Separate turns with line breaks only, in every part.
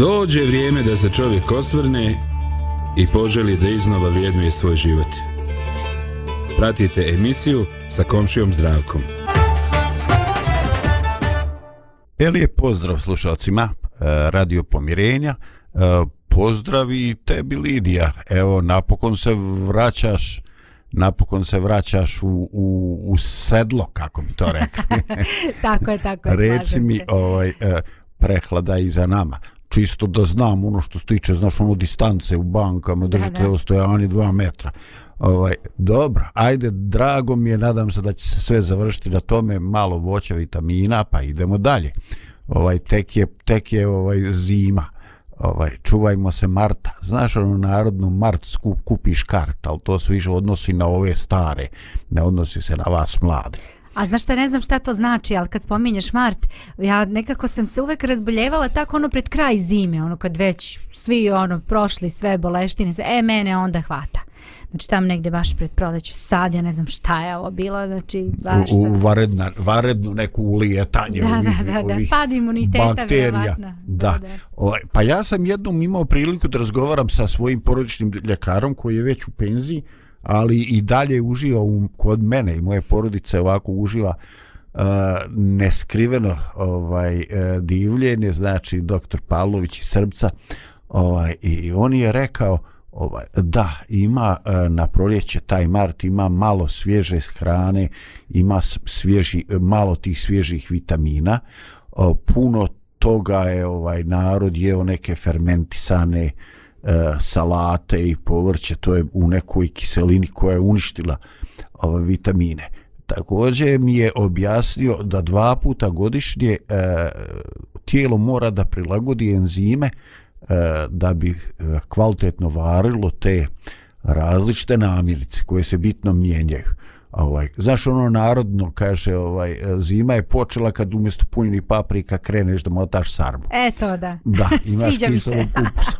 Dođe vrijeme da se čovjek osvrne i poželi da iznova vrijednuje svoj život. Pratite emisiju sa komšijom zdravkom.
Elije, pozdrav slušalcima e, Radio Pomirenja. E, pozdrav i tebi Lidija. Evo, napokon se vraćaš napokon se vraćaš u, u, u sedlo, kako bi to rekli.
tako je, tako je.
Reci mi, ovaj, e, prehlada iza nama čisto da znam ono što se tiče, znaš, ono distance u bankama, držite ostojani dva metra. Ovaj, dobro, ajde, drago mi je, nadam se da će se sve završiti na tome, malo voća, vitamina, pa idemo dalje. Ovaj, tek je, tek je ovaj, zima. Ovaj, čuvajmo se Marta. Znaš ono narodnu Mart skup, kupiš kart, ali to se više odnosi na ove stare, ne odnosi se na vas mlade.
A znaš šta, ne znam šta to znači, ali kad spominješ Mart, ja nekako sam se uvek razboljevala tako ono pred kraj zime, ono kad već svi ono prošli sve boleštine, e mene onda hvata. Znači tam negde baš pred proleće sad, ja ne znam šta je ovo bilo, znači baš
U, u varedna, varednu neku ulijetanje
da,
ovih,
da, da, da.
ovih
Pad imuniteta
bakterija. Da. da. da. Ovaj, pa ja sam jednom imao priliku da razgovaram sa svojim porodičnim ljekarom koji je već u penziji, ali i dalje uživa u, kod mene i moje porodice ovako uživa uh, neskriveno ovaj uh, divljenje znači doktor Pavlović iz Srbca ovaj i on je rekao ovaj da ima uh, na proljeće taj mart ima malo svježe hrane ima svježi malo tih svježih vitamina uh, puno toga je ovaj narod jeo neke fermentisane uh, e, salate i povrće, to je u nekoj kiselini koja je uništila ove vitamine. Također mi je objasnio da dva puta godišnje e, tijelo mora da prilagodi enzime e, da bi e, kvalitetno varilo te različite namirnice koje se bitno mijenjaju ovaj znaš ono narodno kaže ovaj zima je počela kad umjesto punjenih paprika kreneš da motaš sarmu.
E to da.
Da, imaš kiselo kupusa.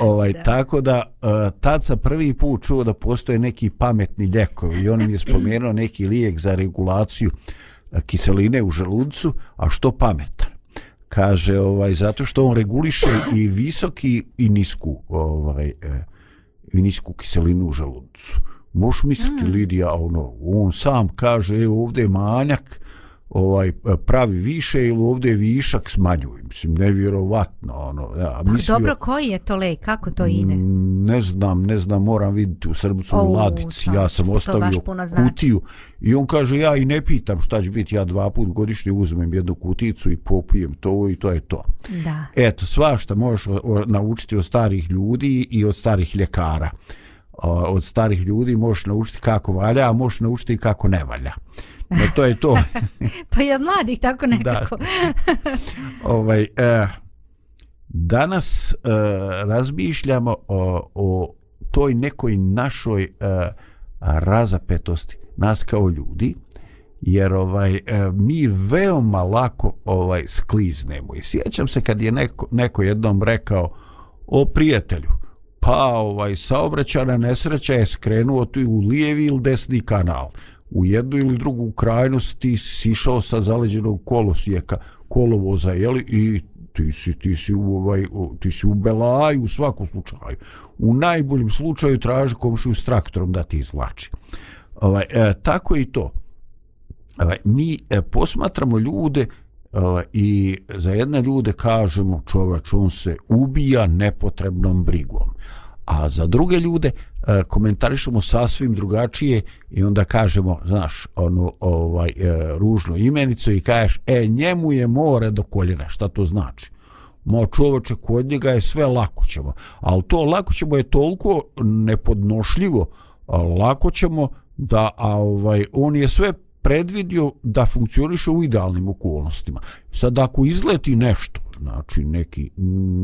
Ovaj da. tako da uh, tad sam prvi put čuo da postoje neki pametni ljekovi i on mi je spomenuo neki lijek za regulaciju uh, kiseline u želucu, a što pametan. Kaže ovaj zato što on reguliše i visoki i nisku ovaj uh, i nisku kiselinu u želucu. Možeš misliti, mm. Lidija, ono, on sam kaže, evo ovdje je manjak, ovaj pravi više ili ovdje višak smanjuje. Mislim, nevjerovatno. Ono, ja,
pa dobro, koji je to lek? Kako to ide?
Ne znam, ne znam, moram vidjeti u Srbcu u ladici. Ja sam ostavio kutiju i on kaže, ja i ne pitam šta će biti, ja dva put godišnje uzmem jednu kuticu i popijem to i to je to.
Da.
Eto, svašta možeš naučiti od starih ljudi i od starih ljekara od starih ljudi možeš naučiti kako valja, a možeš naučiti kako ne valja. No, to je to.
pa od mladih tako nekako.
ovaj, eh, danas eh, razmišljamo o, o toj nekoj našoj eh, razapetosti nas kao ljudi jer ovaj eh, mi veoma lako ovaj skliznemo i sjećam se kad je neko, neko jednom rekao o prijatelju pa ovaj saobraćajna nesreća je skrenuo tu u lijevi ili desni kanal u jednu ili drugu krajnost ti si išao sa zaleđenog kolosijeka kolovoza jeli, i ti si, ti si, u, ovaj, ti si u belaju u svakom slučaju. U najboljem slučaju traži komšiju s traktorom da ti izvlači. Ovaj, e, tako i to. Ovaj, mi e, posmatramo ljude ovaj, i za jedne ljude kažemo čovač on se ubija nepotrebnom brigom a za druge ljude e, komentarišemo sasvim drugačije i onda kažemo, znaš, onu ovaj e, ružnu imenicu i kažeš, e, njemu je more do koljena, šta to znači? Ma čovače, kod njega je sve lako ćemo, ali to lako ćemo je toliko nepodnošljivo, lako ćemo da, a ovaj, on je sve predvidio da funkcioniše u idealnim okolnostima. Sad, ako izleti nešto, znači neki,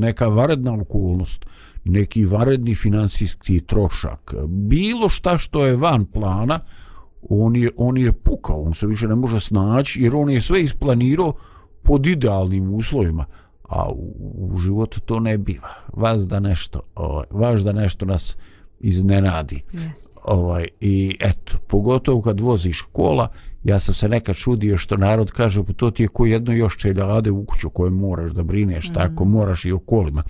neka varedna okolnost, neki varedni finansijski trošak, bilo šta što je van plana, on je, on je pukao, on se više ne može snaći, jer on je sve isplanirao pod idealnim uslovima, a u, u životu to ne biva. Vas da nešto, ovaj, vaš da nešto nas iznenadi.
Jeste.
Ovaj, I eto, pogotovo kad voziš kola, ja sam se nekad čudio što narod kaže, pa to ti je ko jedno još čeljade u kuću koje moraš da brineš, mm. tako moraš i o kolima.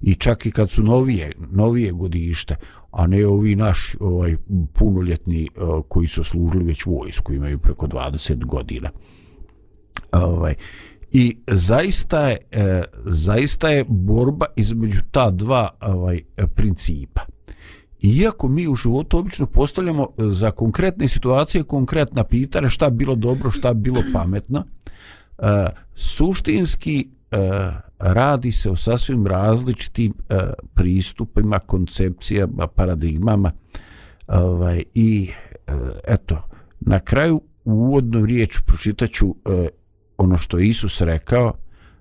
I čak i kad su novije, novije godište, a ne ovi naši ovaj, punoljetni uh, koji su služili već vojsku, imaju preko 20 godina. Ovaj, I zaista je, e, zaista je borba između ta dva ovaj principa. Iako mi u životu obično postavljamo e, za konkretne situacije konkretna pitanja šta bilo dobro, šta bilo pametno, e, suštinski e, radi se o sasvim različitim e, pristupima, koncepcijama, paradigmama ovaj, i e, eto, na kraju u uvodnu riječ pročitaću e, ono što Isus rekao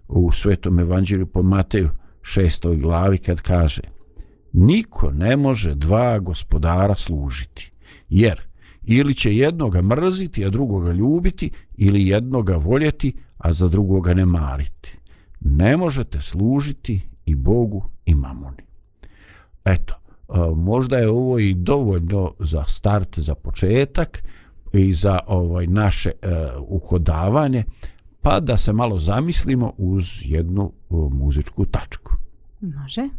u Svetom evanđelju po Mateju šestoj glavi kad kaže niko ne može dva gospodara služiti jer ili će jednoga mrziti a drugoga ljubiti ili jednoga voljeti a za drugoga ne mariti ne možete služiti i Bogu i mamoni eto možda je ovo i dovoljno za start za početak i za ovaj naše uh, uhodavanje pa da se malo zamislimo uz jednu e, muzičku tačku.
Može.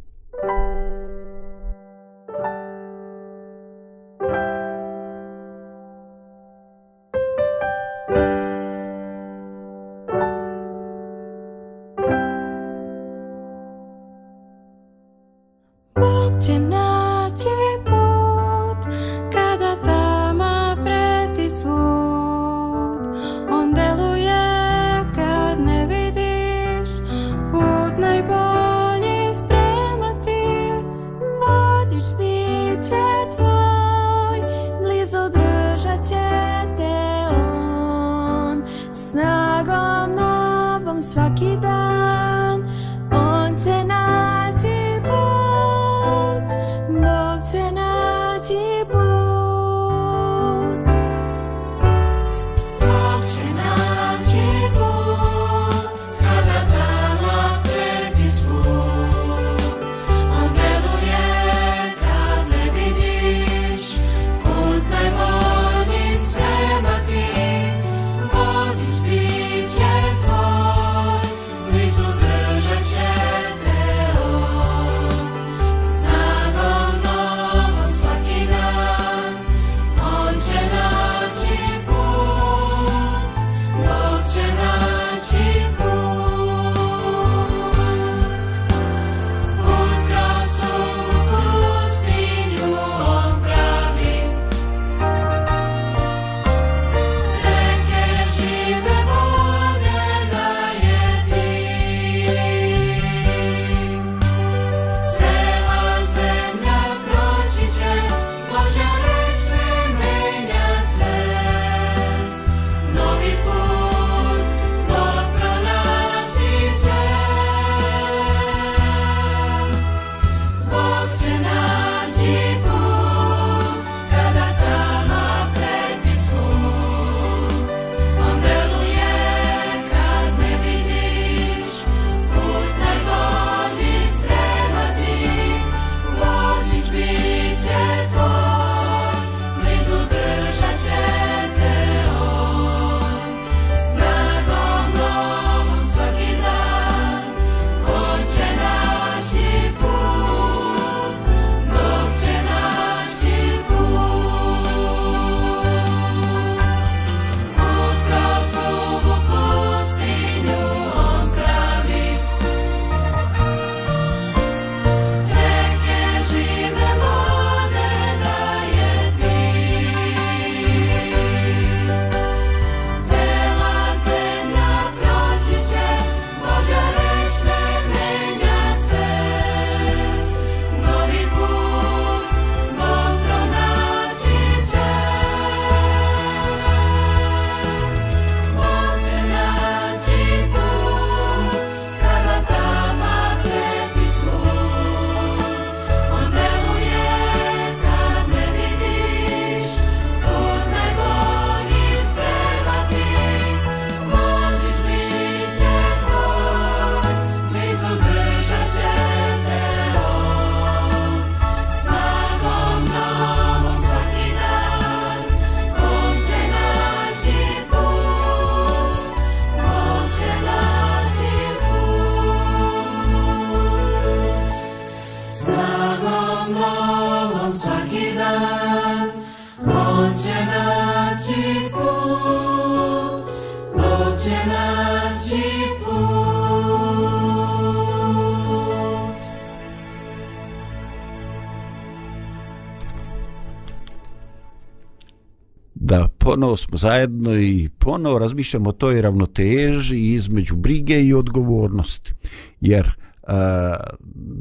Ponovo smo zajedno i ponovo razmišljamo o toj ravnoteži između brige i odgovornosti. Jer uh,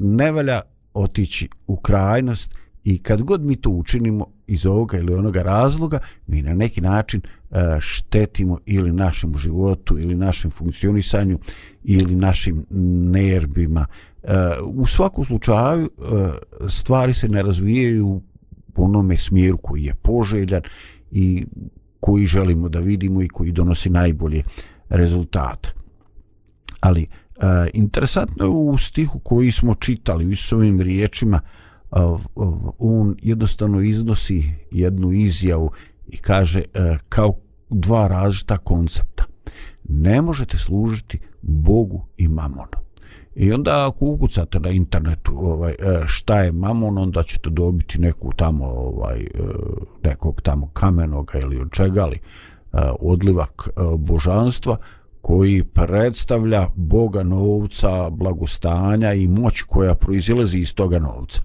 ne valja otići u krajnost i kad god mi to učinimo iz ovoga ili onoga razloga, mi na neki način uh, štetimo ili našem životu ili našem funkcionisanju ili našim nervima. Uh, u svakom slučaju uh, stvari se ne razvijaju u onome smjeru koji je poželjan i koji želimo da vidimo i koji donosi najbolje rezultate. Ali e, interesantno je u stihu koji smo čitali u svojim riječima e, on jednostavno iznosi jednu izjavu i kaže e, kao dva različita koncepta. Ne možete služiti Bogu i mamonu. I onda ako ukucate na internetu ovaj, e, šta je mamon, onda ćete dobiti neku tamo, ovaj, e, nekog tamo kamenoga ili od čega li, e, odlivak božanstva koji predstavlja Boga novca, blagostanja i moć koja proizilazi iz toga novca.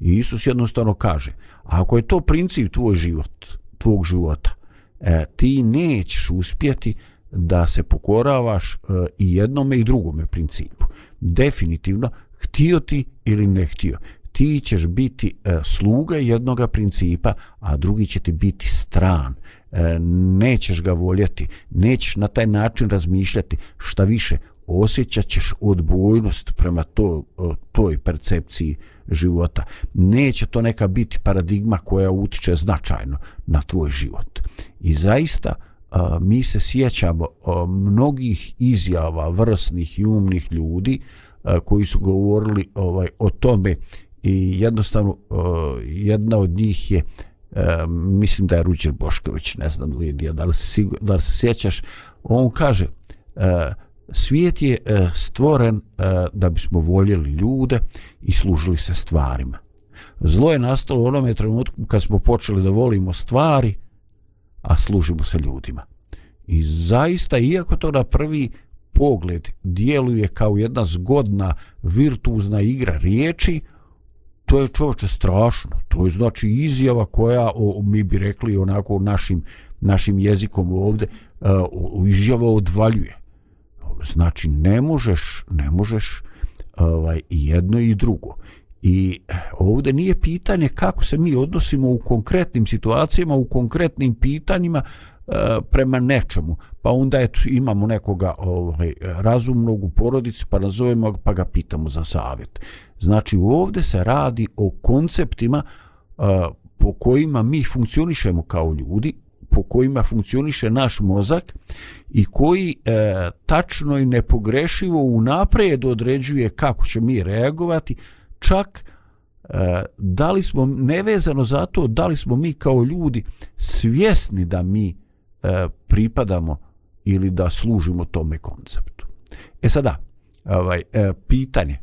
I Isus jednostavno kaže, ako je to princip tvoj život, tvog života, ti nećeš uspjeti da se pokoravaš i jednome i drugome principu definitivno htio ti ili ne htio ti ćeš biti e, sluga jednog principa a drugi će ti biti stran e, nećeš ga voljeti nećeš na taj način razmišljati šta više osjećat ćeš odbojnost prema to, toj percepciji života. Neće to neka biti paradigma koja utiče značajno na tvoj život. I zaista, mi se sjećamo mnogih izjava vrsnih i umnih ljudi koji su govorili ovaj o tome i jednostavno jedna od njih je mislim da je Ruđer Bošković ne znam Lidija da li se, sigur, da li se sjećaš? On kaže svijet je stvoren da bismo voljeli ljude i služili se stvarima. Zlo je nastalo u onome trenutku kad smo počeli da volimo stvari a služimo se ljudima. I zaista, iako to na prvi pogled djeluje kao jedna zgodna, virtuozna igra riječi, to je čovječe strašno. To je znači izjava koja, o, mi bi rekli onako našim, našim jezikom ovde, uh, e, izjava odvaljuje. Znači, ne možeš, ne možeš ovaj, jedno i drugo. I ovdje nije pitanje kako se mi odnosimo u konkretnim situacijama, u konkretnim pitanjima e, prema nečemu. Pa onda eto, imamo nekoga ovaj, razumnog u porodici, pa nazovemo pa ga pitamo za savjet. Znači ovdje se radi o konceptima e, po kojima mi funkcionišemo kao ljudi, po kojima funkcioniše naš mozak i koji e, tačno i nepogrešivo unaprijed određuje kako će mi reagovati, čak e, da li smo nevezano za to da li smo mi kao ljudi svjesni da mi e, pripadamo ili da služimo tome konceptu. E sada, ovaj, e, pitanje,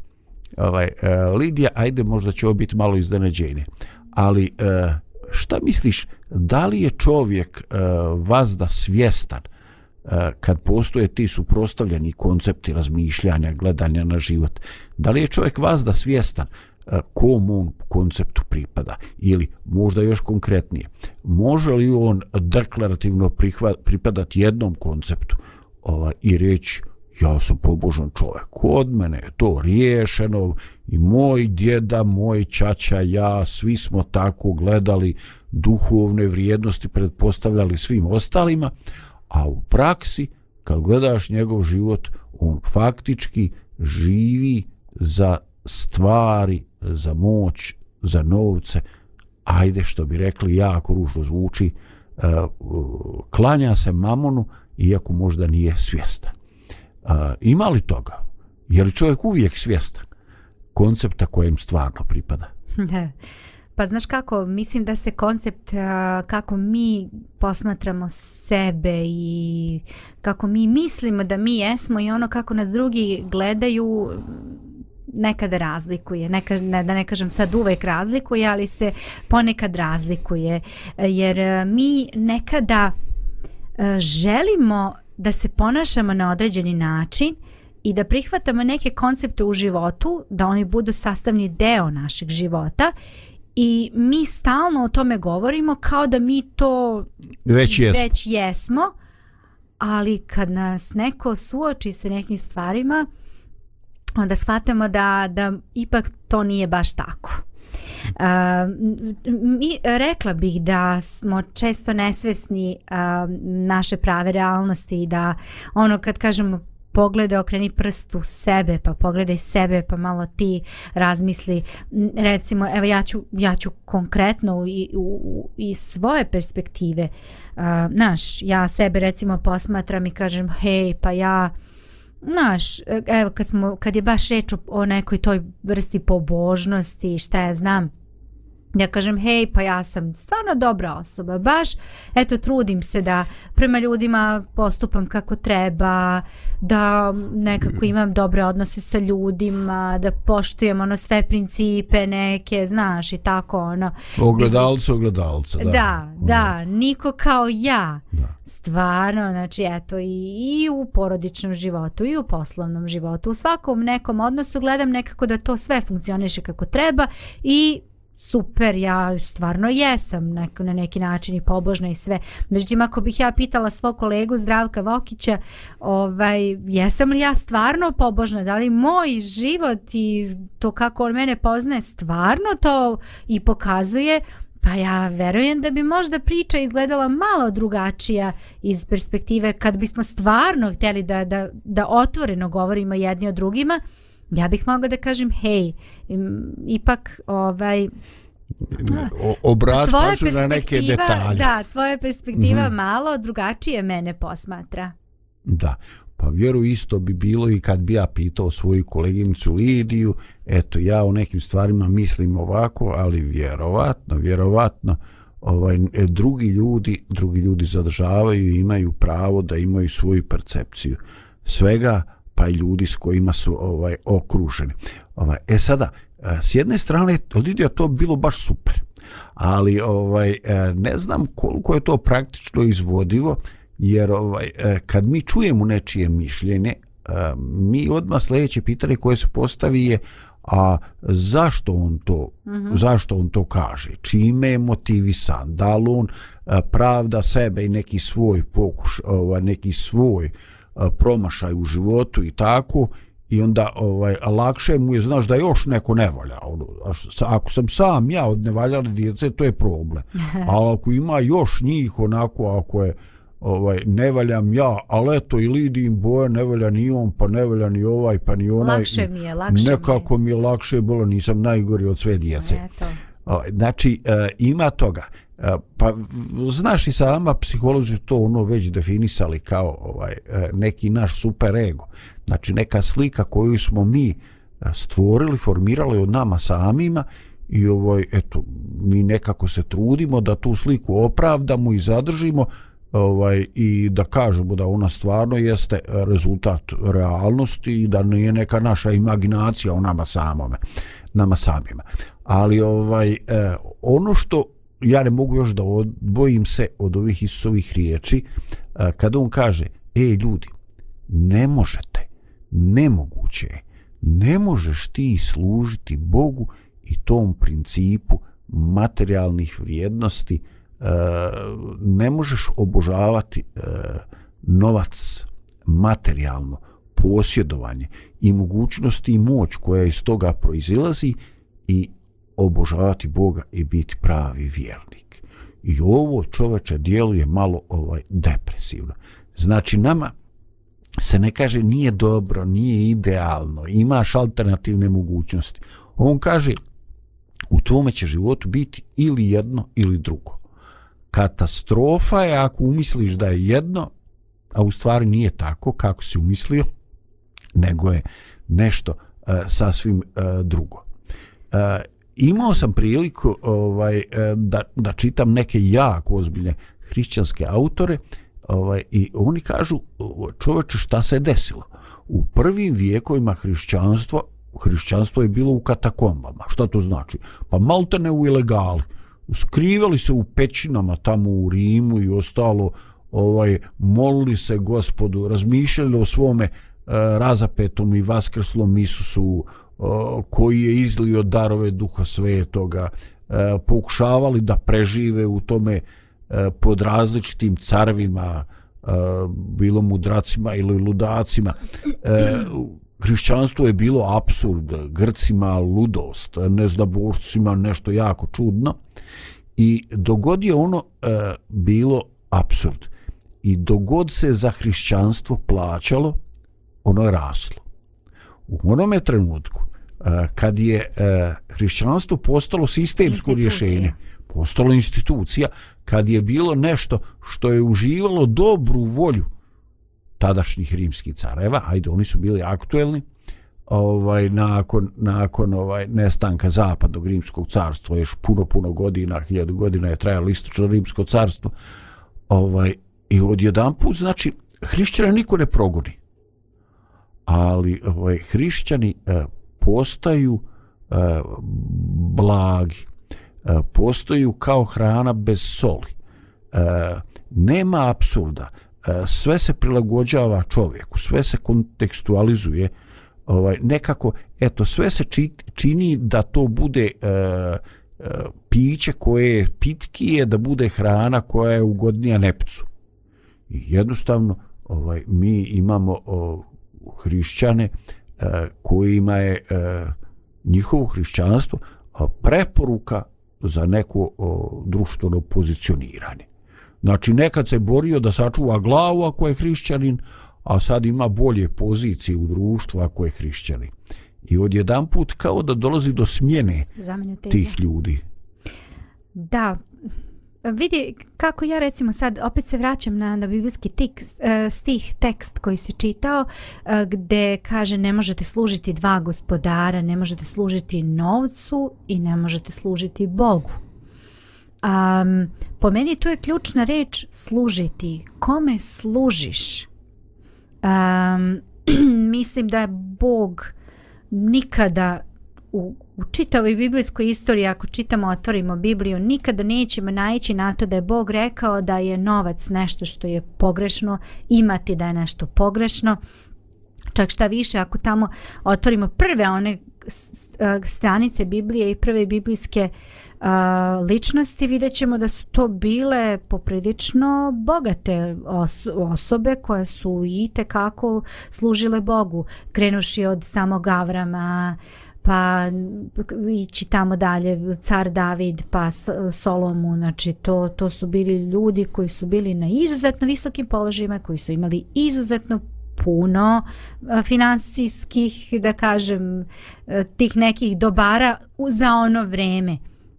ovaj, e, Lidija, ajde možda će ovo biti malo iznenađenje, ali e, šta misliš, da li je čovjek e, vazda svjestan e, Eh, kad postoje ti suprostavljeni koncepti razmišljanja, gledanja na život, da li je čovjek vazda svjestan eh, kom on konceptu pripada? Ili možda još konkretnije može li on deklarativno pripadati jednom konceptu? Ova, i reći ja sam pobožan čovjek od mene je to riješeno i moj djeda, moj čača ja, svi smo tako gledali duhovne vrijednosti predpostavljali svim ostalima a u praksi kad gledaš njegov život on faktički živi za stvari za moć, za novce, ajde što bi rekli, jako ružno zvuči, uh, klanja se mamonu, iako možda nije svjestan. E, ima li toga? Je li čovjek uvijek svjestan koncepta kojem stvarno pripada? Da.
Pa znaš kako, mislim da se koncept kako mi posmatramo sebe i kako mi mislimo da mi jesmo i ono kako nas drugi gledaju nekada razlikuje, neka, ne, da ne kažem sad uvek razlikuje, ali se ponekad razlikuje, jer mi nekada želimo da se ponašamo na određeni način i da prihvatamo neke koncepte u životu, da oni budu sastavni deo našeg života i mi stalno o tome govorimo kao da mi to
Već jesmo.
već jesmo ali kad nas neko suoči sa nekim stvarima onda shvatamo da, da ipak to nije baš tako. Uh, mi, rekla bih da smo često nesvesni uh, naše prave realnosti i da ono kad kažemo poglede, okreni prst u sebe, pa pogledaj sebe, pa malo ti razmisli. Recimo, evo ja ću, ja ću konkretno i, u, u, iz svoje perspektive, uh, znaš, ja sebe recimo posmatram i kažem, hej, pa ja, Znaš, evo kad, smo, kad je baš reč o, o nekoj toj vrsti pobožnosti, šta ja znam, ja kažem, hej, pa ja sam stvarno dobra osoba, baš, eto, trudim se da prema ljudima postupam kako treba, da nekako imam dobre odnose sa ljudima, da poštujem ono sve principe neke, znaš, i tako, ono.
Ogledalce, ogledalce, da.
Da, da, niko kao ja.
Da.
Stvarno, znači, eto, i, i u porodičnom životu, i u poslovnom životu, u svakom nekom odnosu gledam nekako da to sve funkcioniše kako treba i super, ja stvarno jesam neko, na neki način i pobožna i sve. Međutim, ako bih ja pitala svog kolegu Zdravka Vokića, ovaj, jesam li ja stvarno pobožna, da li moj život i to kako on mene poznaje stvarno to i pokazuje, Pa ja verujem da bi možda priča izgledala malo drugačija iz perspektive kad bismo stvarno htjeli da, da, da otvoreno govorimo jedni o drugima, ja bih mogla da kažem hej, ipak ovaj
obrat pažnju na neke
perspektiva,
detalje.
da, tvoja perspektiva
Mhm.
malo drugačije mene posmatra.
Da. Pa vjeru isto bi bilo i kad bi ja pitao svoju koleginicu Lidiju, eto ja u nekim stvarima mislim ovako, ali vjerovatno, vjerovatno ovaj e, drugi ljudi, drugi ljudi zadržavaju i imaju pravo da imaju svoju percepciju svega pa i ljudi s kojima su ovaj okruženi. Ovaj e sada e, s jedne strane Lidija to bilo baš super. Ali ovaj e, ne znam koliko je to praktično izvodivo jer ovaj e, kad mi čujemo nečije mišljenje mi odmah sljedeće pitanje koje se postavi je a zašto on to mm -hmm. zašto on to kaže čime je motivisan da li on pravda sebe i neki svoj pokuš ovaj neki svoj a, promašaj u životu i tako i onda ovaj lakše mu je znaš da još neko ne valja ono, ako sam sam ja od nevaljale djece to je problem ali ako ima još njih onako ako je ovaj ne valjam ja ali eto i Lidin boja ne valja ni on pa ne valja ni ovaj pa ni onaj
Lakše mi je, lakše
nekako mi je lakše bilo nisam najgori od sve djece
je. Eto.
Znači, e, ima toga. E, pa znaš i sama psiholozi to ono već definisali kao ovaj e, neki naš super ego. Znači neka slika koju smo mi e, stvorili, formirali od nama samima i ovaj eto mi nekako se trudimo da tu sliku opravdamo i zadržimo ovaj i da kažemo da ona stvarno jeste rezultat realnosti i da nije neka naša imaginacija o nama samome nama samima ali ovaj eh, ono što ja ne mogu još da odvojim se od ovih Isusovih riječi kada on kaže ej ljudi ne možete nemoguće je ne možeš ti služiti Bogu i tom principu materijalnih vrijednosti ne možeš obožavati novac materijalno posjedovanje i mogućnosti i moć koja iz toga proizilazi i obožavati Boga i biti pravi vjernik. I ovo čoveče djeluje malo ovaj depresivno. Znači nama se ne kaže nije dobro, nije idealno, imaš alternativne mogućnosti. On kaže u tvome će životu biti ili jedno ili drugo. Katastrofa je ako umisliš da je jedno, a u stvari nije tako kako si umislio, nego je nešto uh, sasvim uh, drugo. Uh, imao sam priliku ovaj e, da, da čitam neke jako ozbiljne hrišćanske autore ovaj, i oni kažu čoveče šta se desilo. U prvim vijekovima hrišćanstva hrišćanstvo je bilo u katakombama. Šta to znači? Pa malte ne u ilegali. Skrivali se u pećinama tamo u Rimu i ostalo ovaj molili se gospodu razmišljali o svome e, razapetom i vaskrslom Isusu koji je izlio darove duha svetoga. E, pokušavali da prežive u tome e, pod različitim carvima e, bilo mudracima ili ludacima. Hrišćanstvo je bilo absurd grcima ludost neznaborcima nešto jako čudno. I dogodio ono bilo absurd i dogod se za hrišćanstvo plaćalo ono je raslo. U onome trenutku kad je e, hrišćanstvo postalo sistemsko rješenje postalo institucija kad je bilo nešto što je uživalo dobru volju tadašnjih rimskih careva, ajde, oni su bili aktuelni, ovaj nakon nakon ovaj nestanka zapadnog rimskog carstva još puno puno godina hiljadu godina je trajalo istočno rimsko carstvo ovaj i odjedan put znači hrišćani niko ne progoni ali ovaj hrišćani eh, postaju e, blagi e, postaju kao hrana bez soli. E, nema apsurda. E, sve se prilagođava čovjeku sve se kontekstualizuje ovaj nekako eto sve se čini da to bude e, e, piće koje je pitkije da bude hrana koja je ugodnija nepcu. I jednostavno ovaj mi imamo o, hrišćane kojima je e, njihovo hrišćanstvo preporuka za neko društveno pozicioniranje znači nekad se borio da sačuva glavu ako je hrišćanin a sad ima bolje pozicije u društvu ako je hrišćani. I od jedan put kao da dolazi do smjene tih ljudi.
Da, vidi kako ja recimo sad opet se vraćam na, na biblijski tik, e, stih tekst koji se čitao e, gde kaže ne možete služiti dva gospodara, ne možete služiti novcu i ne možete služiti Bogu. Um, po meni to je ključna reč služiti. Kome služiš? um, mislim da je Bog nikada u, u čitavoj biblijskoj istoriji ako čitamo, otvorimo Bibliju nikada nećemo naći na to da je Bog rekao da je novac nešto što je pogrešno imati da je nešto pogrešno. Čak šta više ako tamo otvorimo prve one e, stranice Biblije i prve biblijske a, ličnosti vidjet ćemo da su to bile poprilično bogate os osobe koje su i tekako služile Bogu krenuši od samog Avrama pa ići tamo dalje car David pa Solomu znači to, to su bili ljudi koji su bili na izuzetno visokim položajima koji su imali izuzetno puno finansijskih, da kažem, e, tih nekih dobara za ono vreme.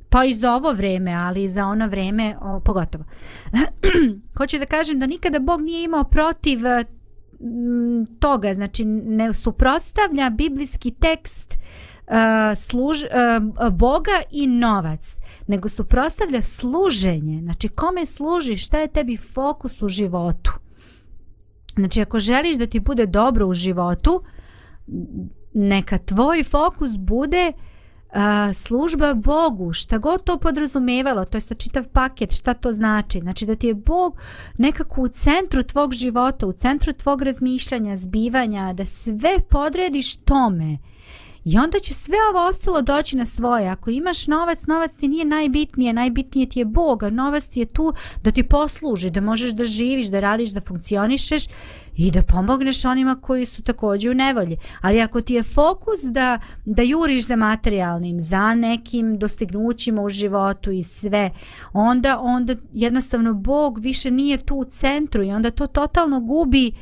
Pa i za ovo vreme, ali i za ono vreme o, pogotovo. Hoću da kažem da nikada Bog nije imao protiv toga, znači ne suprotstavlja biblijski tekst uh, služ, uh, Boga i novac, nego suprotstavlja služenje. Znači kome služiš, šta je tebi fokus u životu? Znači, ako želiš da ti bude dobro u životu, neka tvoj fokus bude uh, služba Bogu, šta god to podrazumevalo, to je sa čitav paket, šta to znači? Znači da ti je Bog nekako u centru tvog života, u centru tvog razmišljanja, zbivanja, da sve podrediš tome. I onda će sve ovo ostalo doći na svoje. Ako imaš novac, novac ti nije najbitnije, najbitnije ti je Bog, novac ti je tu da ti posluži, da možeš da živiš, da radiš, da funkcionišeš i da pomogneš onima koji su također u nevolji. Ali ako ti je fokus da, da juriš za materijalnim, za nekim dostignućima u životu i sve, onda, onda jednostavno Bog više nije tu u centru i onda to totalno gubi,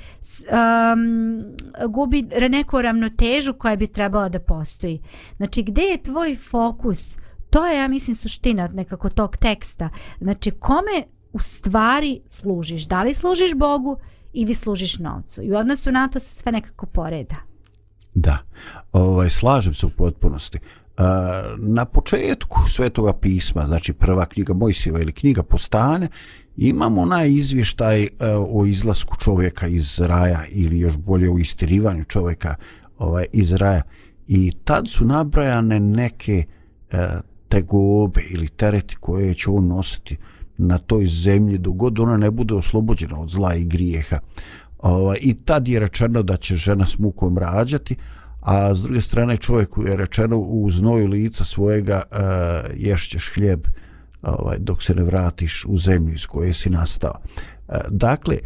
um, gubi neku ravnotežu koja bi trebala da postoji. Znači, gde je tvoj fokus? To je, ja mislim, suština nekako tog teksta. Znači, kome u stvari služiš? Da li služiš Bogu ili služiš novcu. I u odnosu na to se sve nekako poreda.
Da, ovaj, slažem se u potpunosti. Uh, na početku svetoga pisma, znači prva knjiga Mojsijeva ili knjiga Postane, imamo onaj izvještaj uh, o izlasku čovjeka iz raja ili još bolje o istirivanju čovjeka ovaj, iz raja. I tad su nabrajane neke uh, tegobe ili tereti koje će on nositi na toj zemlji dogod ona ne bude oslobođena od zla i grijeha. Ovaj, I tad je rečeno da će žena s mukom rađati, a s druge strane čovjeku je rečeno u znoju lica svojega e, uh, ješćeš hljeb ovaj, dok se ne vratiš u zemlju iz koje si nastao. Uh, dakle,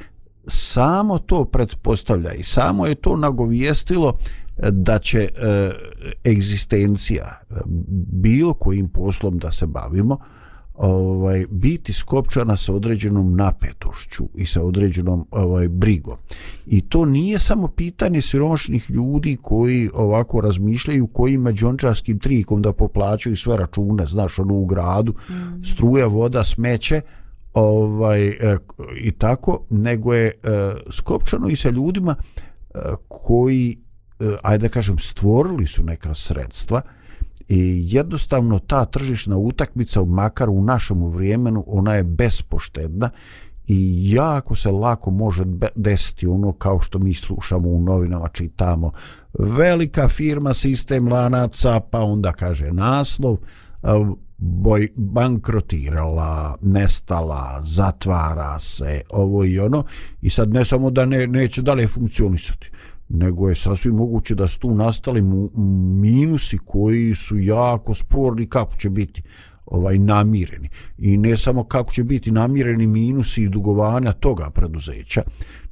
samo to predpostavlja i samo je to nagovijestilo e, da će e, egzistencija bilo kojim poslom da se bavimo e, ovaj biti skopčana sa određenom napetošću i sa određenom ovaj brigom. I to nije samo pitanje siromašnih ljudi koji ovako razmišljaju kojim mađončarskim trikom da poplaćaju sve račune, znaš, ono u gradu, mm. struja, voda, smeće, ovaj e, i tako, nego je e, skopčano i sa ljudima e, koji ajde da kažem stvorili su neka sredstva I jednostavno ta tržišna utakmica, makar u našem vremenu, ona je bespoštedna i jako se lako može desiti ono kao što mi slušamo u novinama, čitamo. Velika firma, sistem lanaca, pa onda kaže naslov, boj, bankrotirala, nestala, zatvara se, ovo i ono. I sad ne samo da ne, neće dalje funkcionisati, nego je sasvim moguće da su tu nastali minusi koji su jako sporni kako će biti ovaj namireni. I ne samo kako će biti namireni minusi i dugovanja toga preduzeća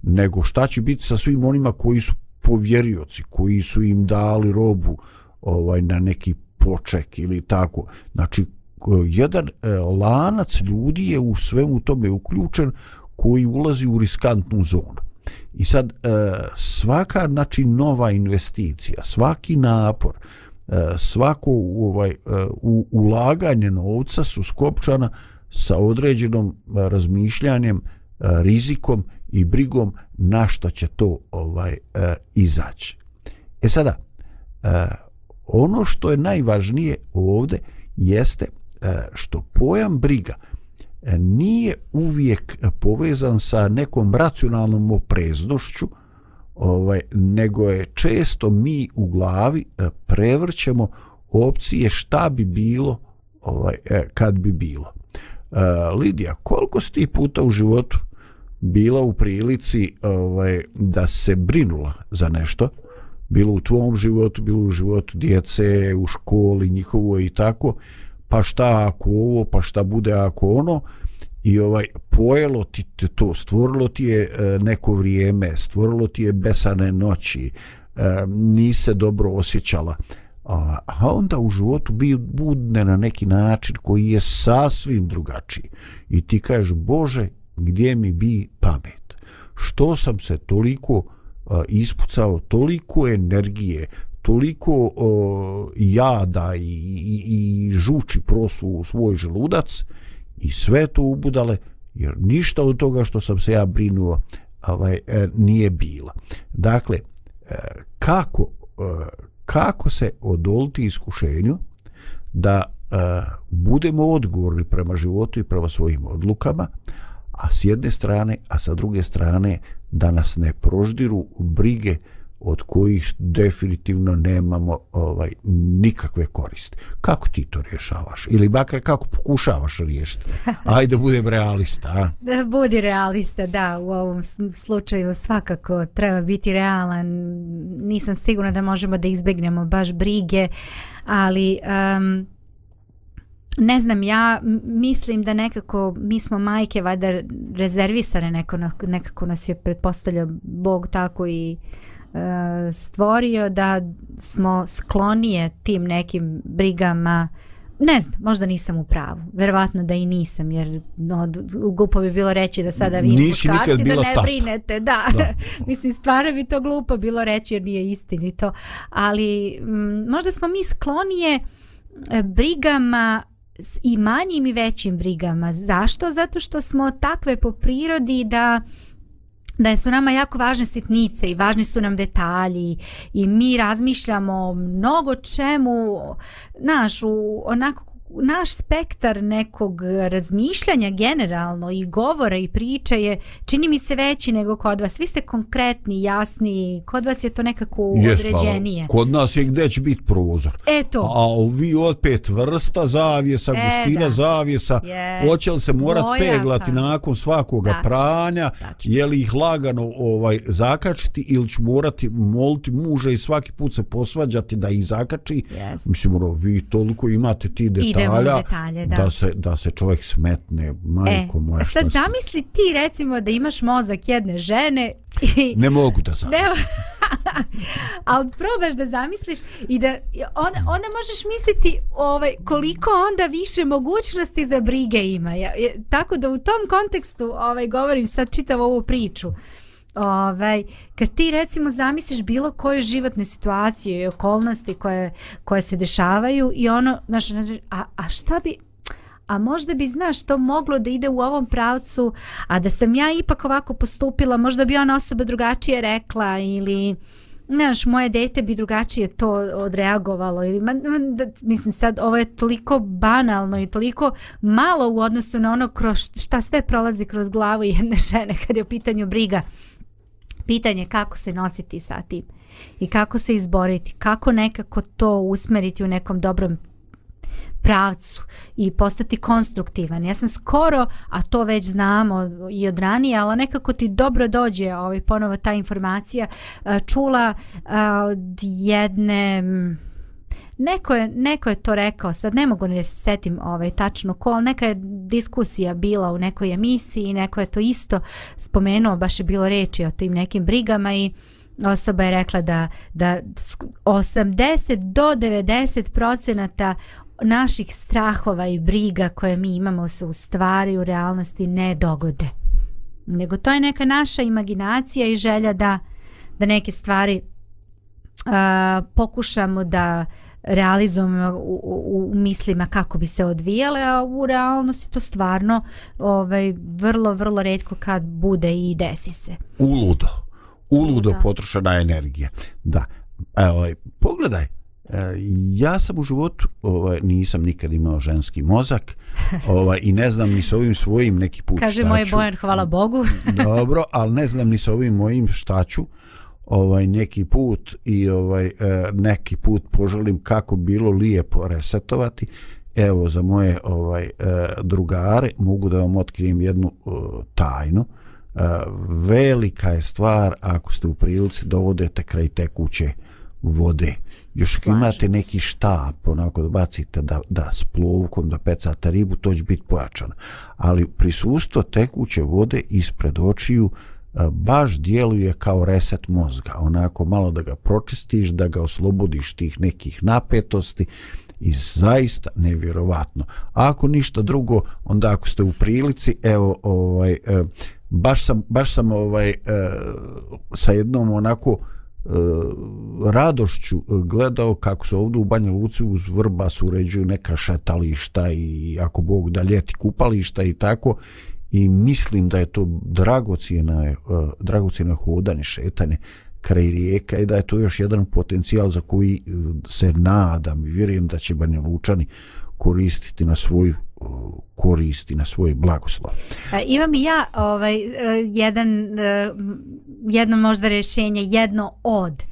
nego šta će biti sa svim onima koji su povjerioci koji su im dali robu ovaj na neki poček ili tako. Znači jedan e, lanac ljudi je u svemu tome uključen koji ulazi u riskantnu zonu. I sad e, svaka znači nova investicija, svaki napor, e, svako ovaj e, ulaganje novca su skopčana sa određenom razmišljanjem, rizikom i brigom na što će to ovaj izaći. E sada, ono što je najvažnije ovdje jeste što pojam briga nije uvijek povezan sa nekom racionalnom opreznošću, ovaj, nego je često mi u glavi eh, prevrćemo opcije šta bi bilo ovaj, eh, kad bi bilo. Eh, Lidija, koliko si ti puta u životu bila u prilici ovaj, da se brinula za nešto, bilo u tvom životu, bilo u životu djece, u školi njihovo i tako, pa šta ako ovo, pa šta bude ako ono, i ovaj pojelo ti to, stvorilo ti je e, neko vrijeme, stvorilo ti je besane noći, e, nise dobro osjećala, a, onda u životu bi budne na neki način koji je sasvim drugačiji. I ti kažeš, Bože, gdje mi bi pamet? Što sam se toliko e, ispucao, toliko energije, toliko a, jada i, i, i žuči prosu u svoj želudac, i sve to ubudale jer ništa od toga što sam se ja brinuo ovaj, e, nije bilo. Dakle, e, kako, e, kako se odoliti iskušenju da e, budemo odgovorni prema životu i prema svojim odlukama, a s jedne strane, a sa druge strane da nas ne proždiru brige od kojih definitivno nemamo ovaj nikakve koriste. Kako ti to rješavaš? Ili bakar kako pokušavaš riješiti? Ajde budem realista. A?
Da budi realista, da. U ovom slučaju svakako treba biti realan. Nisam sigurna da možemo da izbegnemo baš brige, ali... Um, ne znam, ja mislim da nekako mi smo majke valjda rezervisane neko, nekako nas je pretpostavljao Bog tako i uh, stvorio da smo sklonije tim nekim brigama ne znam, možda nisam u pravu verovatno da i nisam jer no, glupo bi bilo reći da sada vi muškarci da ne tata. brinete da, da. mislim stvarno bi to glupo bilo reći jer nije istinito ali m, možda smo mi sklonije e, brigama i manjim i većim brigama zašto? zato što smo takve po prirodi da da su nama jako važne sitnice i važni su nam detalji i mi razmišljamo mnogo čemu, znaš, u, onako naš spektar nekog razmišljanja generalno i govora i priče je čini mi se veći nego kod vas. Vi ste konkretni, jasni, kod vas je to nekako
Jes, pa,
određenije.
kod nas je gde će biti prozor.
Eto.
A ovi od pet vrsta zavjesa,
E,
gustina
da.
zavjesa,
Yes.
hoće li se morat
Dvojaka.
peglati nakon svakoga
Tačno,
pranja,
tačno.
je li ih lagano ovaj zakačiti ili ću morati moliti muža i svaki put se posvađati da ih zakači.
Yes.
Mislim, ono, vi toliko imate ti
u
detalja,
detalje, da.
da, se, da se čovjek smetne, majko moja. šta
sad zamisli ti recimo da imaš mozak jedne žene i
Ne mogu da znam.
Ne, ali probaš da zamisliš i da i onda, možeš misliti ovaj, koliko onda više mogućnosti za brige ima. Ja, ja, tako da u tom kontekstu ovaj, govorim sad čitav ovu priču. Ovaj, kad ti recimo zamisliš bilo koju životnu situaciju i okolnosti koje, koje se dešavaju i ono, znaš, znaš, a, a šta bi, a možda bi, znaš, to moglo da ide u ovom pravcu, a da sam ja ipak ovako postupila, možda bi ona osoba drugačije rekla ili znaš, moje dete bi drugačije to odreagovalo ili, ma, ma, da, mislim sad, ovo je toliko banalno i toliko malo u odnosu na ono kroz šta sve prolazi kroz glavu jedne žene kad je u pitanju briga. Pitanje kako se nositi sa tim i kako se izboriti, kako nekako to usmeriti u nekom dobrom pravcu i postati konstruktivan. Ja sam skoro, a to već znamo i od ranije, ali nekako ti dobro dođe ovaj, ponovo ta informacija, e, čula e, od jedne... Neko je, neko je to rekao, sad ne mogu da se setim ovaj, tačno ko, ali neka je diskusija bila u nekoj emisiji i neko je to isto spomenuo, baš je bilo reči o tim nekim brigama i osoba je rekla da, da 80 do 90 procenata naših strahova i briga koje mi imamo se u stvari u realnosti ne dogode. Nego to je neka naša imaginacija i želja da, da neke stvari uh, pokušamo da realizujemo u, u, u mislima kako bi se odvijale, a u realnosti to stvarno ovaj, vrlo, vrlo redko kad bude i desi se.
uludo uludo
Da.
potrošena energija da evo ovaj, pogledaj e, ja sam u životu ovaj nisam nikad imao ženski mozak ovaj i ne znam ni s ovim svojim neki put
Kaže
šta
moj
ću.
Bojan, hvala Bogu.
dobro ali ne znam ni s ovim mojim šta ću ovaj neki put i ovaj e, neki put poželim kako bilo lijepo resetovati. Evo za moje ovaj e, drugare mogu da vam otkrijem jednu e, tajnu. E, velika je stvar ako ste u prilici da odete kraj tekuće vode. Još ako imate neki štap onako da bacite da, da s plovkom da pecate ribu to će biti pojačano. Ali prisustvo tekuće vode ispred očiju baš djeluje kao reset mozga onako malo da ga pročistiš da ga oslobodiš tih nekih napetosti i zaista nevjerovatno. A ako ništa drugo onda ako ste u prilici evo ovaj e, baš sam baš sam ovaj e, sa jednom onako e, radošću gledao kako se ovdje u Banja Luci uz Vrbas uređuju neka šetališta i ako Bog da ljeti kupališta i tako i mislim da je to dragocijena, je, uh, dragocijeno hodanje, šetanje kraj rijeka i da je to još jedan potencijal za koji eh, se nadam i vjerujem da će Banja Lučani koristiti na svoju eh, koristi na svoj blagoslov.
E, Imam i ja ovaj, eh, jedan, jedno možda rješenje, jedno od.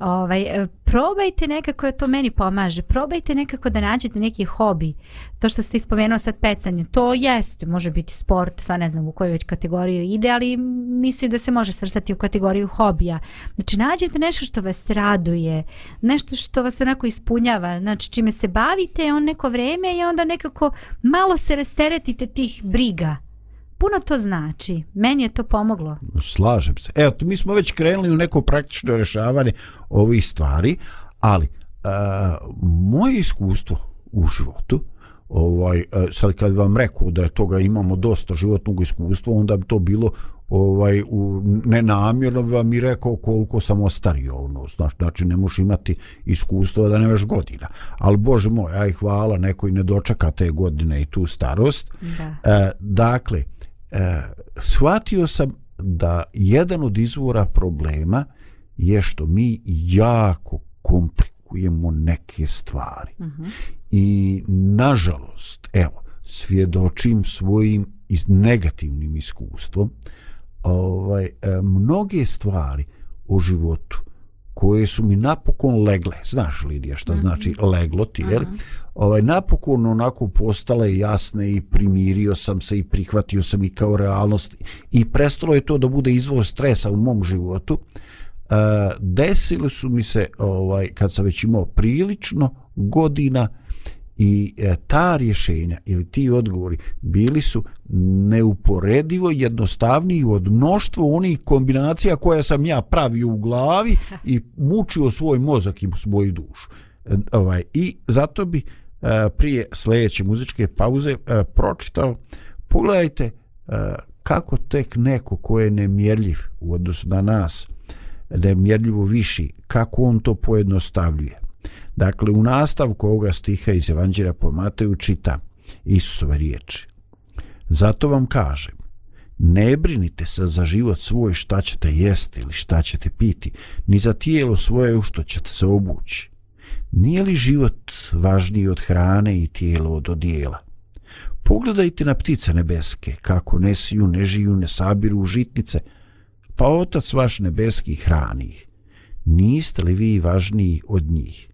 Ovaj, e, probajte nekako, to meni pomaže, probajte nekako da nađete neki hobi. To što ste ispomenuo sad pecanje, to jeste, može biti sport, sad ne znam u kojoj već kategoriju ide, ali mislim da se može svrstati u kategoriju hobija. Znači nađete nešto što vas raduje, nešto što vas onako ispunjava, znači čime se bavite on neko vreme i onda nekako malo se rasteretite tih briga. Puno to znači. Meni je to pomoglo.
Slažem se. Evo, mi smo već krenuli u neko praktično rješavanje ovih stvari, ali uh, moje iskustvo u životu, ovaj, uh, sad kad vam rekao da je toga imamo dosta životnog iskustva, onda bi to bilo ovaj u nenamjerno bi vam i rekao koliko sam ostario ono znaš znači ne možeš imati iskustva da nemaš godina ali bože moj aj hvala neko i ne dočeka te godine i tu starost
Da.
E, dakle, e, shvatio sam da jedan od izvora problema je što mi jako komplikujemo neke stvari. Uh -huh. I nažalost, evo, svjedočim svojim iz negativnim iskustvom, ovaj, e, mnoge stvari u životu koje su mi napokon legle. Znaš, Lidija, šta mm -hmm. znači leglo ti, jer ovaj, napokon onako postale jasne i primirio sam se i prihvatio sam i kao realnost i prestalo je to da bude izvor stresa u mom životu. Uh, desili su mi se, ovaj, kad sam već imao prilično godina, i e, ta rješenja ili ti odgovori bili su neuporedivo jednostavniji od mnoštvo onih kombinacija koje sam ja pravio u glavi i mučio svoj mozak i svoju dušu. E, ovaj, I zato bi e, prije sljedeće muzičke pauze e, pročitao, pogledajte e, kako tek neko ko je nemjerljiv u odnosu na nas, da je mjerljivo viši, kako on to pojednostavljuje. Dakle, u nastavku ovoga stiha iz Evanđelja po Mateju čita Isusove riječi. Zato vam kažem, ne brinite se za život svoj šta ćete jesti ili šta ćete piti, ni za tijelo svoje u što ćete se obući. Nije li život važniji od hrane i tijelo od odijela? Pogledajte na ptice nebeske, kako ne siju, ne žiju, ne sabiru žitnice, pa otac vaš nebeski hrani ih. Niste li vi važniji od njih?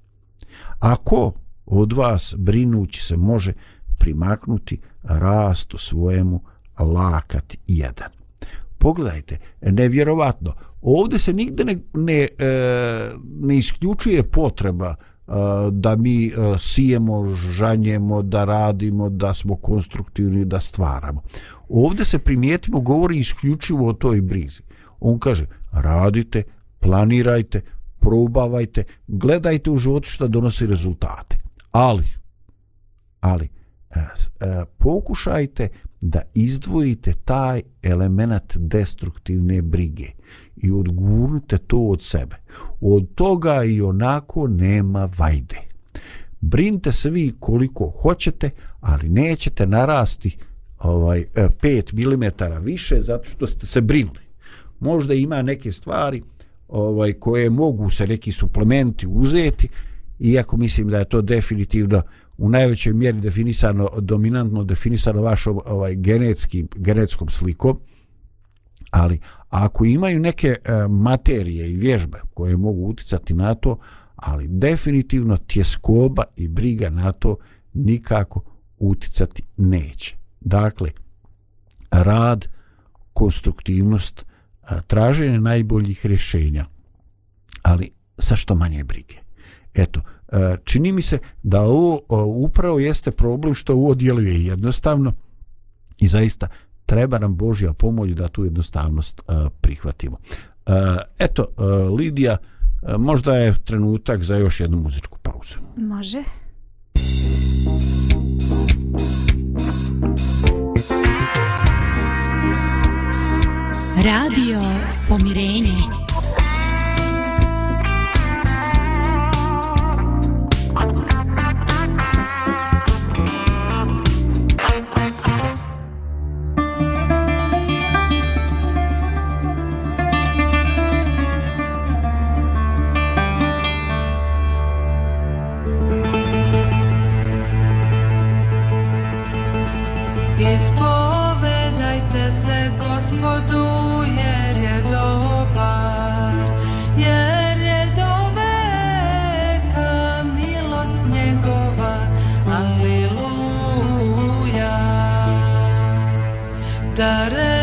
Ako od vas brinući se može primaknuti rastu svojemu lakat jedan. Pogledajte, nevjerovatno, ovdje se nigde ne, ne, e, ne isključuje potreba e, da mi e, sijemo, žanjemo, da radimo, da smo konstruktivni, da stvaramo. Ovdje se primijetimo, govori isključivo o toj brizi. On kaže, radite, planirajte, probavajte, gledajte u životu što donosi rezultate. Ali, ali, e, e, pokušajte da izdvojite taj element destruktivne brige i odgurnite to od sebe. Od toga i onako nema vajde. Brinite se vi koliko hoćete, ali nećete narasti ovaj e, 5 mm više zato što ste se brinuli. Možda ima neke stvari ovaj koje mogu se neki suplementi uzeti iako mislim da je to definitivno u najvećoj mjeri definisano dominantno definisano vašom ovaj genetski genetskom slikom. Ali ako imaju neke e, materije i vježbe koje mogu uticati na to ali definitivno tjeskoba i briga na to nikako uticati neće. Dakle rad konstruktivnost traženje najboljih rješenja, ali sa što manje brige. Eto, čini mi se da ovo upravo jeste problem što ovo djeluje jednostavno i zaista treba nam Božja pomoć da tu jednostavnost prihvatimo. Eto, Lidija, možda je trenutak za još jednu muzičku pauzu.
Može. Radio Pomirenje. Dobro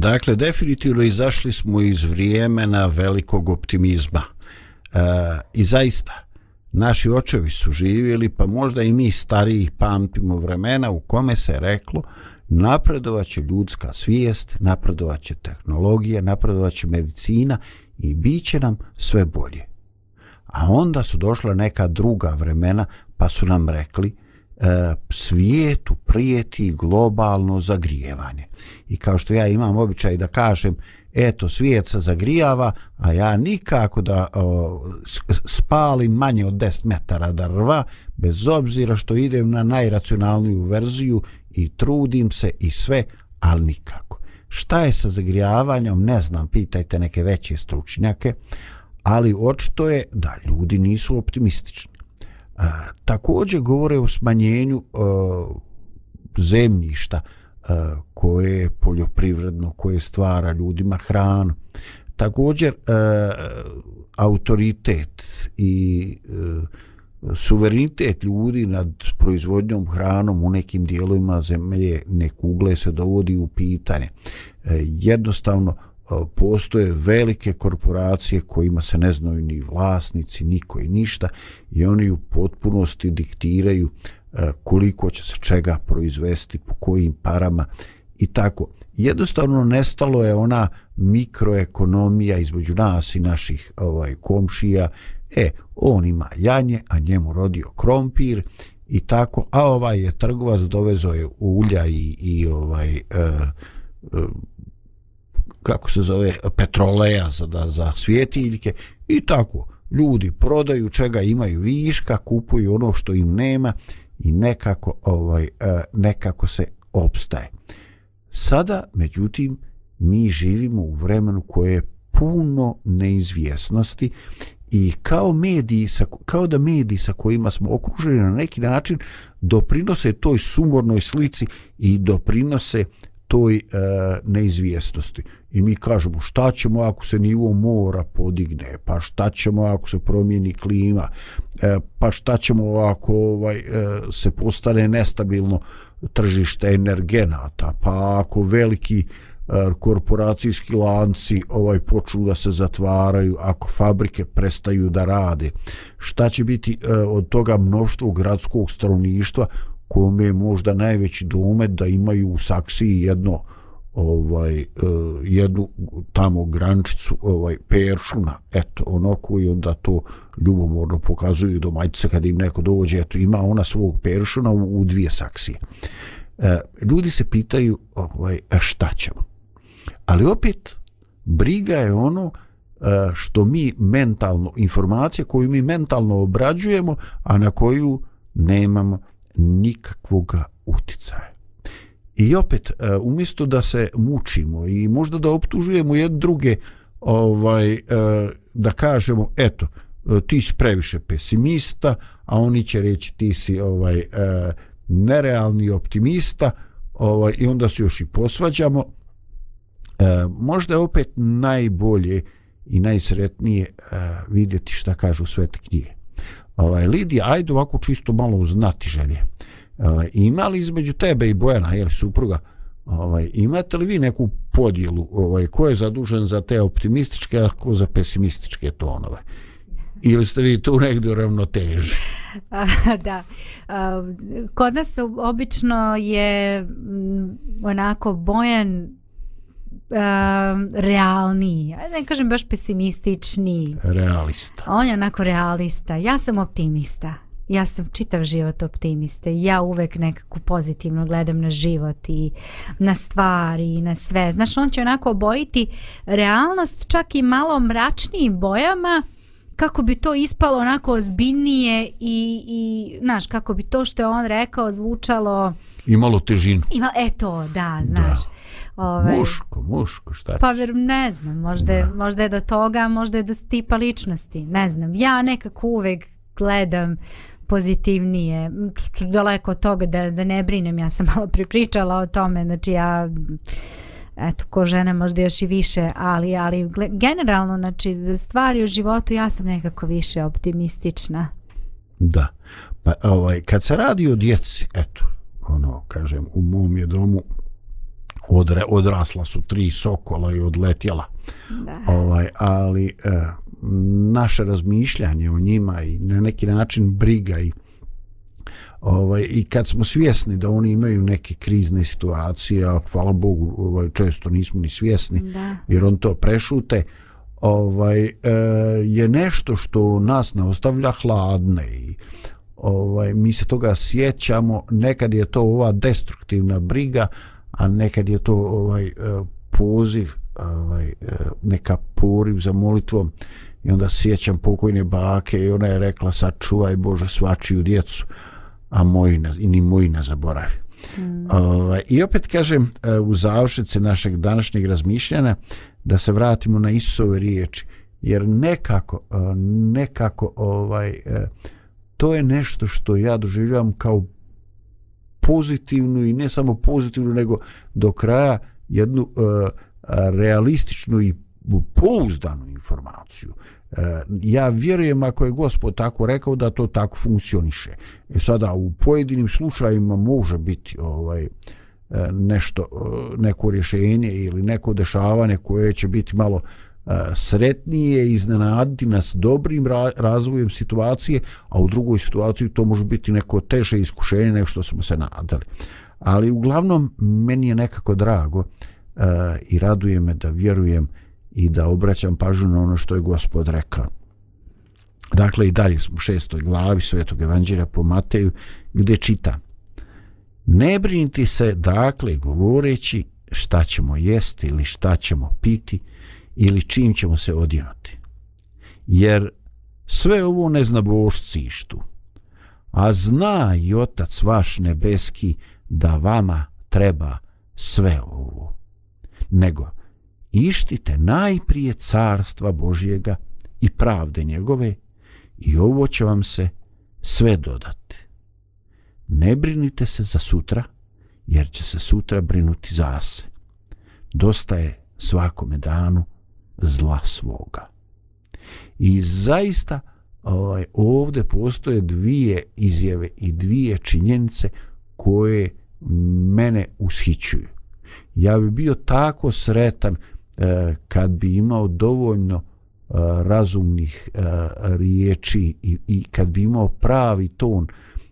Dakle, definitivno izašli smo iz vrijemena velikog optimizma. E, I zaista, naši očevi su živjeli, pa možda i mi stariji pamtimo vremena u kome se reklo napredovaće ljudska svijest, napredovaće tehnologija, napredovaće medicina i bit će nam sve bolje. A onda su došla neka druga vremena pa su nam rekli E, svijetu prijeti globalno zagrijevanje. I kao što ja imam običaj da kažem, eto, svijet se zagrijava, a ja nikako da o, spalim manje od 10 metara drva, bez obzira što idem na najracionalniju verziju i trudim se i sve, ali nikako. Šta je sa zagrijavanjem, ne znam, pitajte neke veće stručnjake, ali očito je da ljudi nisu optimistični. A, također govore o smanjenju a, zemljišta a, koje je poljoprivredno, koje stvara ljudima hranu. Također a, autoritet i a, suverenitet ljudi nad proizvodnjom hranom u nekim dijelovima zemlje nekugle se dovodi u pitanje. Jednostavno E, postoje velike korporacije kojima se ne znaju ni vlasnici, niko i ništa i oni u potpunosti diktiraju e, koliko će se čega proizvesti, po kojim parama i tako. Jednostavno nestalo je ona mikroekonomija između nas i naših ovaj komšija E, on ima janje, a njemu rodio krompir i tako, a ovaj je trgovac dovezo je ulja i, i ovaj e, e, kako se zove petroleja za, da, za svjetiljke i tako. Ljudi prodaju čega imaju viška kupuju ono što im nema i nekako ovaj e, nekako se opstaje. Sada međutim mi živimo u vremenu koje je puno neizvjesnosti i kao mediji sa, kao da mediji sa kojima smo okruženi na neki način doprinose toj sumornoj slici i doprinose toj e, neizvjesnosti. I mi kažemo šta ćemo ako se nivo mora podigne? Pa šta ćemo ako se promijeni klima? E, pa šta ćemo ako ovaj e, se postane nestabilno tržište energenata? Pa ako veliki E, korporacijski lanci ovaj počnu da se zatvaraju ako fabrike prestaju da rade šta će biti e, od toga mnoštvo gradskog stanovništva kome je možda najveći domet da imaju u Saksiji jedno ovaj e, jednu tamo grančicu ovaj peršuna. Eto ono koji onda to ljubomorno pokazuju domaćice kad im neko dođe. Eto ima ona svog peršuna u, u dvije saksije. Uh, ljudi se pitaju ovaj e, šta ćemo? Ali opet briga je ono što mi mentalno informacije koju mi mentalno obrađujemo a na koju nemamo nikakvog uticaja i opet e, umjesto da se mučimo i možda da optužujemo jedne druge ovaj e, da kažemo eto e, ti si previše pesimista a oni će reći ti si ovaj nerealni optimista ovaj i onda se još i posvađamo E, možda je opet najbolje i najsretnije e, vidjeti šta kažu svete knjige. Ovaj, Lidija, ajde ovako čisto malo uznati želje. Ovaj, ima li između tebe i Bojana, je supruga, ovaj, imate li vi neku podjelu ovaj, ko je zadužen za te optimističke, a ko za pesimističke tonove? Ili ste vi tu negdje u ravnoteži?
da. Kod nas obično je onako Bojan um, realniji, ne kažem baš pesimistični.
Realista.
On je onako realista. Ja sam optimista. Ja sam čitav život optimista. Ja uvek nekako pozitivno gledam na život i na stvari i na sve. Znaš, on će onako obojiti realnost čak i malo mračnijim bojama kako bi to ispalo onako ozbiljnije i, i znaš, kako bi to što je on rekao zvučalo...
Imalo težinu.
Ima, e to, da, znaš. Da.
Ovaj, muško, muško, šta
Pa ver, ne znam, možda je, možda je do toga, možda je do tipa ličnosti, ne znam. Ja nekako uvek gledam pozitivnije, daleko od toga da, da ne brinem, ja sam malo pripričala o tome, znači ja eto, ko žena možda još i više, ali, ali generalno, znači, za stvari u životu ja sam nekako više optimistična.
Da, pa ovaj, kad se radi o djeci, eto, ono, kažem, u mom je domu odre, odrasla su tri sokola i odletjela. Da. Ovaj, ali e, naše razmišljanje o njima i na neki način briga i ovaj, i kad smo svjesni da oni imaju neke krizne situacije, a hvala Bogu ovaj, često nismo ni svjesni, da. jer on to prešute, ovaj, e, je nešto što nas ne ostavlja hladne i ovaj mi se toga sjećamo nekad je to ova destruktivna briga a nekad je to ovaj e, poziv ovaj e, neka poriv za molitvom i onda sjećam pokojne bake i ona je rekla sad čuvaj Bože svačiju djecu a moji ne, i ni moji ne zaboravi mm. ovaj, i opet kažem e, u završnice našeg današnjeg razmišljanja da se vratimo na Isusove riječi jer nekako nekako ovaj to je nešto što ja doživljavam kao pozitivnu i ne samo pozitivnu nego do kraja jednu uh, realističnu i pouzdanu informaciju. E, ja vjerujem ako je gospod tako rekao da to tako funkcioniše. E sada u pojedinim slučajima može biti ovaj e, nešto neko rješenje ili neko dešavanje koje će biti malo uh, E, sretnije iznenaditi nas dobrim razvojem situacije, a u drugoj situaciji to može biti neko teže iskušenje nego što smo se nadali. Ali uglavnom meni je nekako drago uh, i raduje me da vjerujem i da obraćam pažnju na ono što je gospod rekao. Dakle, i dalje smo u šestoj glavi Svetog Evanđelja po Mateju, gdje čita Ne brinite se, dakle, govoreći šta ćemo jesti ili šta ćemo piti, ili čim ćemo se odjenuti. Jer sve ovo ne zna božci ištu, a zna i Otac vaš nebeski da vama treba sve ovo. Nego, ištite najprije carstva Božjega i pravde njegove i ovo će vam se sve dodati. Ne brinite se za sutra, jer će se sutra brinuti za se. Dosta je svakome danu zla svoga. I zaista ovaj, ovdje postoje dvije izjave i dvije činjenice koje mene ushićuju. Ja bi bio tako sretan eh, kad bi imao dovoljno eh, razumnih eh, riječi i, i kad bi imao pravi ton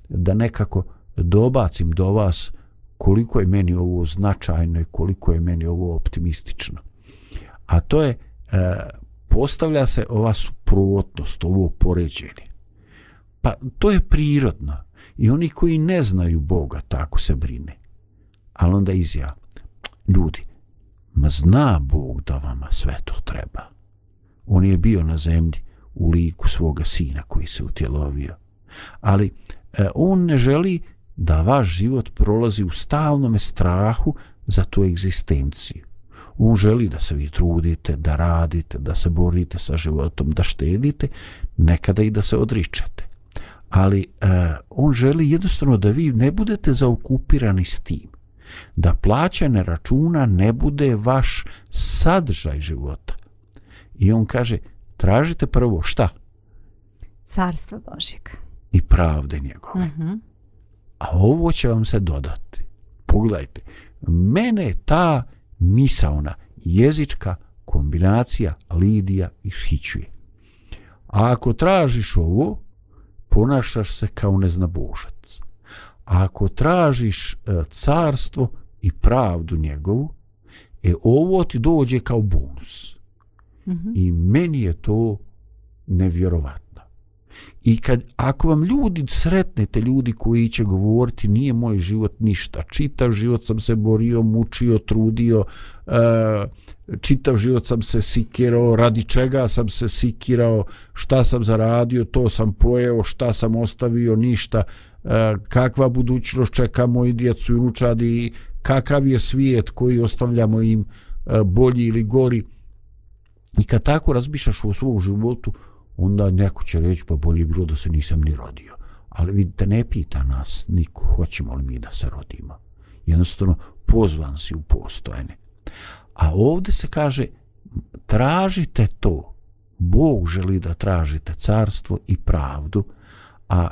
da nekako dobacim do vas koliko je meni ovo značajno i koliko je meni ovo optimistično. A to je E, postavlja se ova suprotnost, ovo poređenje. Pa to je prirodno. I oni koji ne znaju Boga tako se brine. Ali onda izja, ljudi, ma zna Bog da vama sve to treba. On je bio na zemlji u liku svoga sina koji se utjelovio. Ali e, on ne želi da vaš život prolazi u stalnom strahu za tu egzistenciju on želi da se vi trudite, da radite, da se borite sa životom, da štedite, nekada i da se odričete. Ali uh, on želi jednostavno da vi ne budete zaokupirani s tim. Da plaćane računa ne bude vaš sadržaj života. I on kaže, tražite prvo šta?
Carstvo Božjeg.
I pravde njegove. Uh mhm. -huh. A ovo će vam se dodati. Pogledajte, mene ta misaona, jezička kombinacija Lidija ishićuje. A ako tražiš ovo, ponašaš se kao neznabožac. A ako tražiš e, carstvo i pravdu njegovu, e ovo ti dođe kao bonus. Mm -hmm. I meni je to nevjerovatno. I kad, ako vam ljudi sretnete, ljudi koji će govoriti nije moj život ništa, čitav život sam se borio, mučio, trudio, uh, čitav život sam se sikirao, radi čega sam se sikirao, šta sam zaradio, to sam pojeo, šta sam ostavio, ništa, uh, kakva budućnost čeka moji djecu i ručadi, kakav je svijet koji ostavljamo im uh, bolji ili gori. I kad tako razmišljaš o svom životu, onda neko će reći pa bolje bilo da se nisam ni rodio. Ali vidite, ne pita nas niko hoćemo li mi da se rodimo. Jednostavno, pozvan si u postojene. A ovdje se kaže, tražite to. Bog želi da tražite carstvo i pravdu, a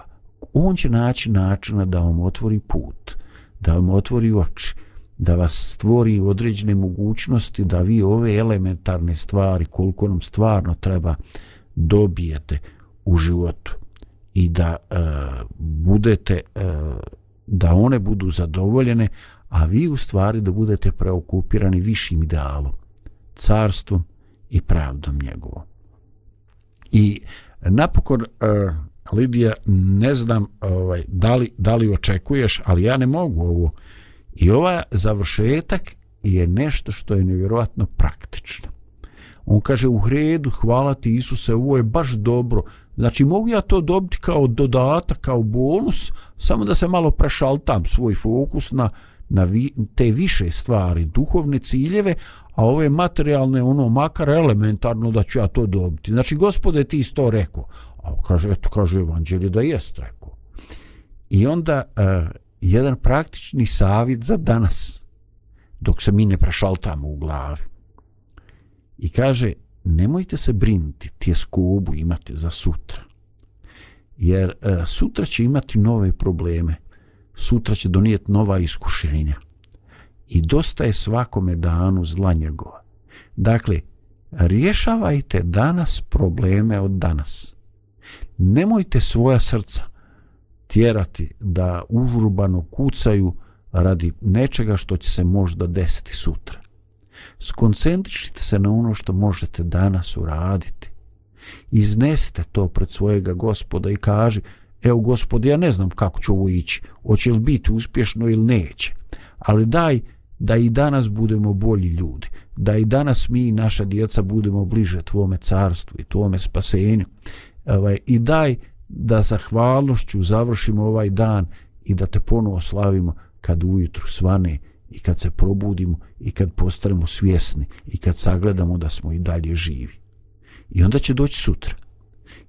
on će naći načina da vam otvori put, da vam otvori oči, da vas stvori određene mogućnosti da vi ove elementarne stvari, koliko nam stvarno treba, dobijete u životu i da e, budete e, da one budu zadovoljene a vi u stvari da budete preokupirani višim idealom carstvom i pravdom njegovom i napokon e, Lidija, ne znam ovaj, da, li, da li očekuješ, ali ja ne mogu ovo. I ova završetak je nešto što je nevjerojatno praktično. On kaže u redu, hvala ti Isuse, ovo je baš dobro. Znači mogu ja to dobiti kao dodatak, kao bonus, samo da se malo prešaltam svoj fokus na, na vi, te više stvari, duhovne ciljeve, a ove materijalne, ono, makar elementarno da ću ja to dobiti. Znači, gospode, ti isto rekao. A kaže, eto, kaže evanđelje da jest rekao. I onda uh, jedan praktični savjet za danas, dok se mi ne prešaltamo u glavi. I kaže, nemojte se brinuti, tjeskobu imate za sutra. Jer e, sutra će imati nove probleme. Sutra će donijeti nova iskušenja. I dosta je svakome danu zla njegova. Dakle, rješavajte danas probleme od danas. Nemojte svoja srca tjerati da užurbano kucaju radi nečega što će se možda desiti sutra. Skoncentrišite se na ono što možete danas uraditi. Iznesite to pred svojega gospoda i kaži, evo gospod, ja ne znam kako će ovo ići, hoće li biti uspješno ili neće, ali daj da i danas budemo bolji ljudi, da i danas mi i naša djeca budemo bliže tvome carstvu i tvome spasenju. Ovaj, I daj da zahvalnošću završimo ovaj dan i da te ponovo slavimo kad ujutru svane i kad se probudimo i kad postanemo svjesni i kad sagledamo da smo i dalje živi. I onda će doći sutra.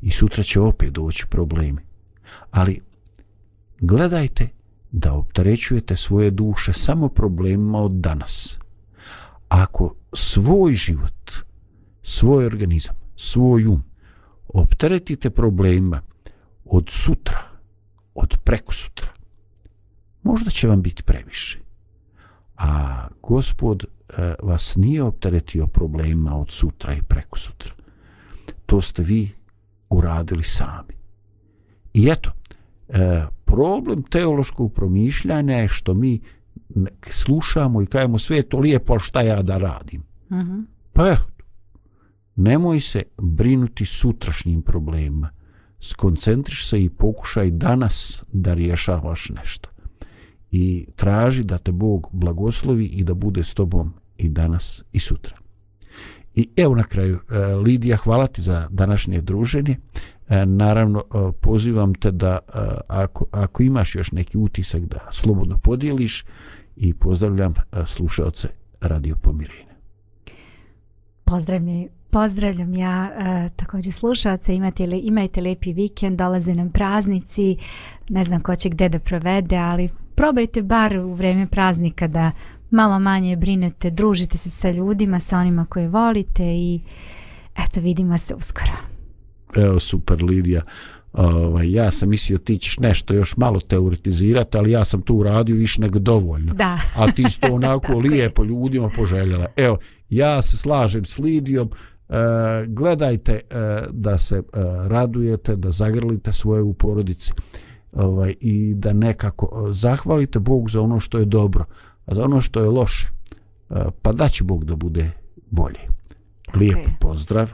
I sutra će opet doći problemi. Ali gledajte da opterećujete svoje duše samo problemima od danas. Ako svoj život, svoj organizam, svoj um opteretite problema od sutra, od preko sutra, možda će vam biti previše. A gospod e, vas nije opteretio problemima od sutra i preko sutra. To ste vi uradili sami. I eto, e, problem teološkog promišljanja je što mi slušamo i kajemo sve to lijepo, ali šta ja da radim? Uh mhm. -huh. Pa eto, nemoj se brinuti sutrašnjim problemima. Skoncentriš se i pokušaj danas da rješavaš nešto. I traži da te Bog blagoslovi i da bude s tobom i danas i sutra. I evo na kraju, e, Lidija, hvala ti za današnje druženje. E, naravno e, pozivam te da ako, ako imaš još neki utisak da slobodno podijeliš i pozdravljam slušalce Radio Pomirenja.
Pozdravljam, pozdravljam ja također slušalce, imate li, imajte lijepi vikend, dolaze nam praznici, ne znam ko će gde da provede, ali probajte bar u vreme praznika da malo manje brinete, družite se sa ljudima, sa onima koje volite i eto vidimo se uskoro.
Evo super Lidija. Ovaj, ja sam mislio ti ćeš nešto još malo teoretizirati ali ja sam tu uradio više nego dovoljno.
Da.
a ti sto onako lijepo ljudima poželjela. Evo ja se slažem s Lidijom. E, gledajte e, da se e, radujete da zagrlite svoje u porodici ovaj, i da nekako zahvalite Bog za ono što je dobro a za ono što je loše e, pa da će Bog da bude bolje Lijep pozdrav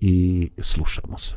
i slušamo se.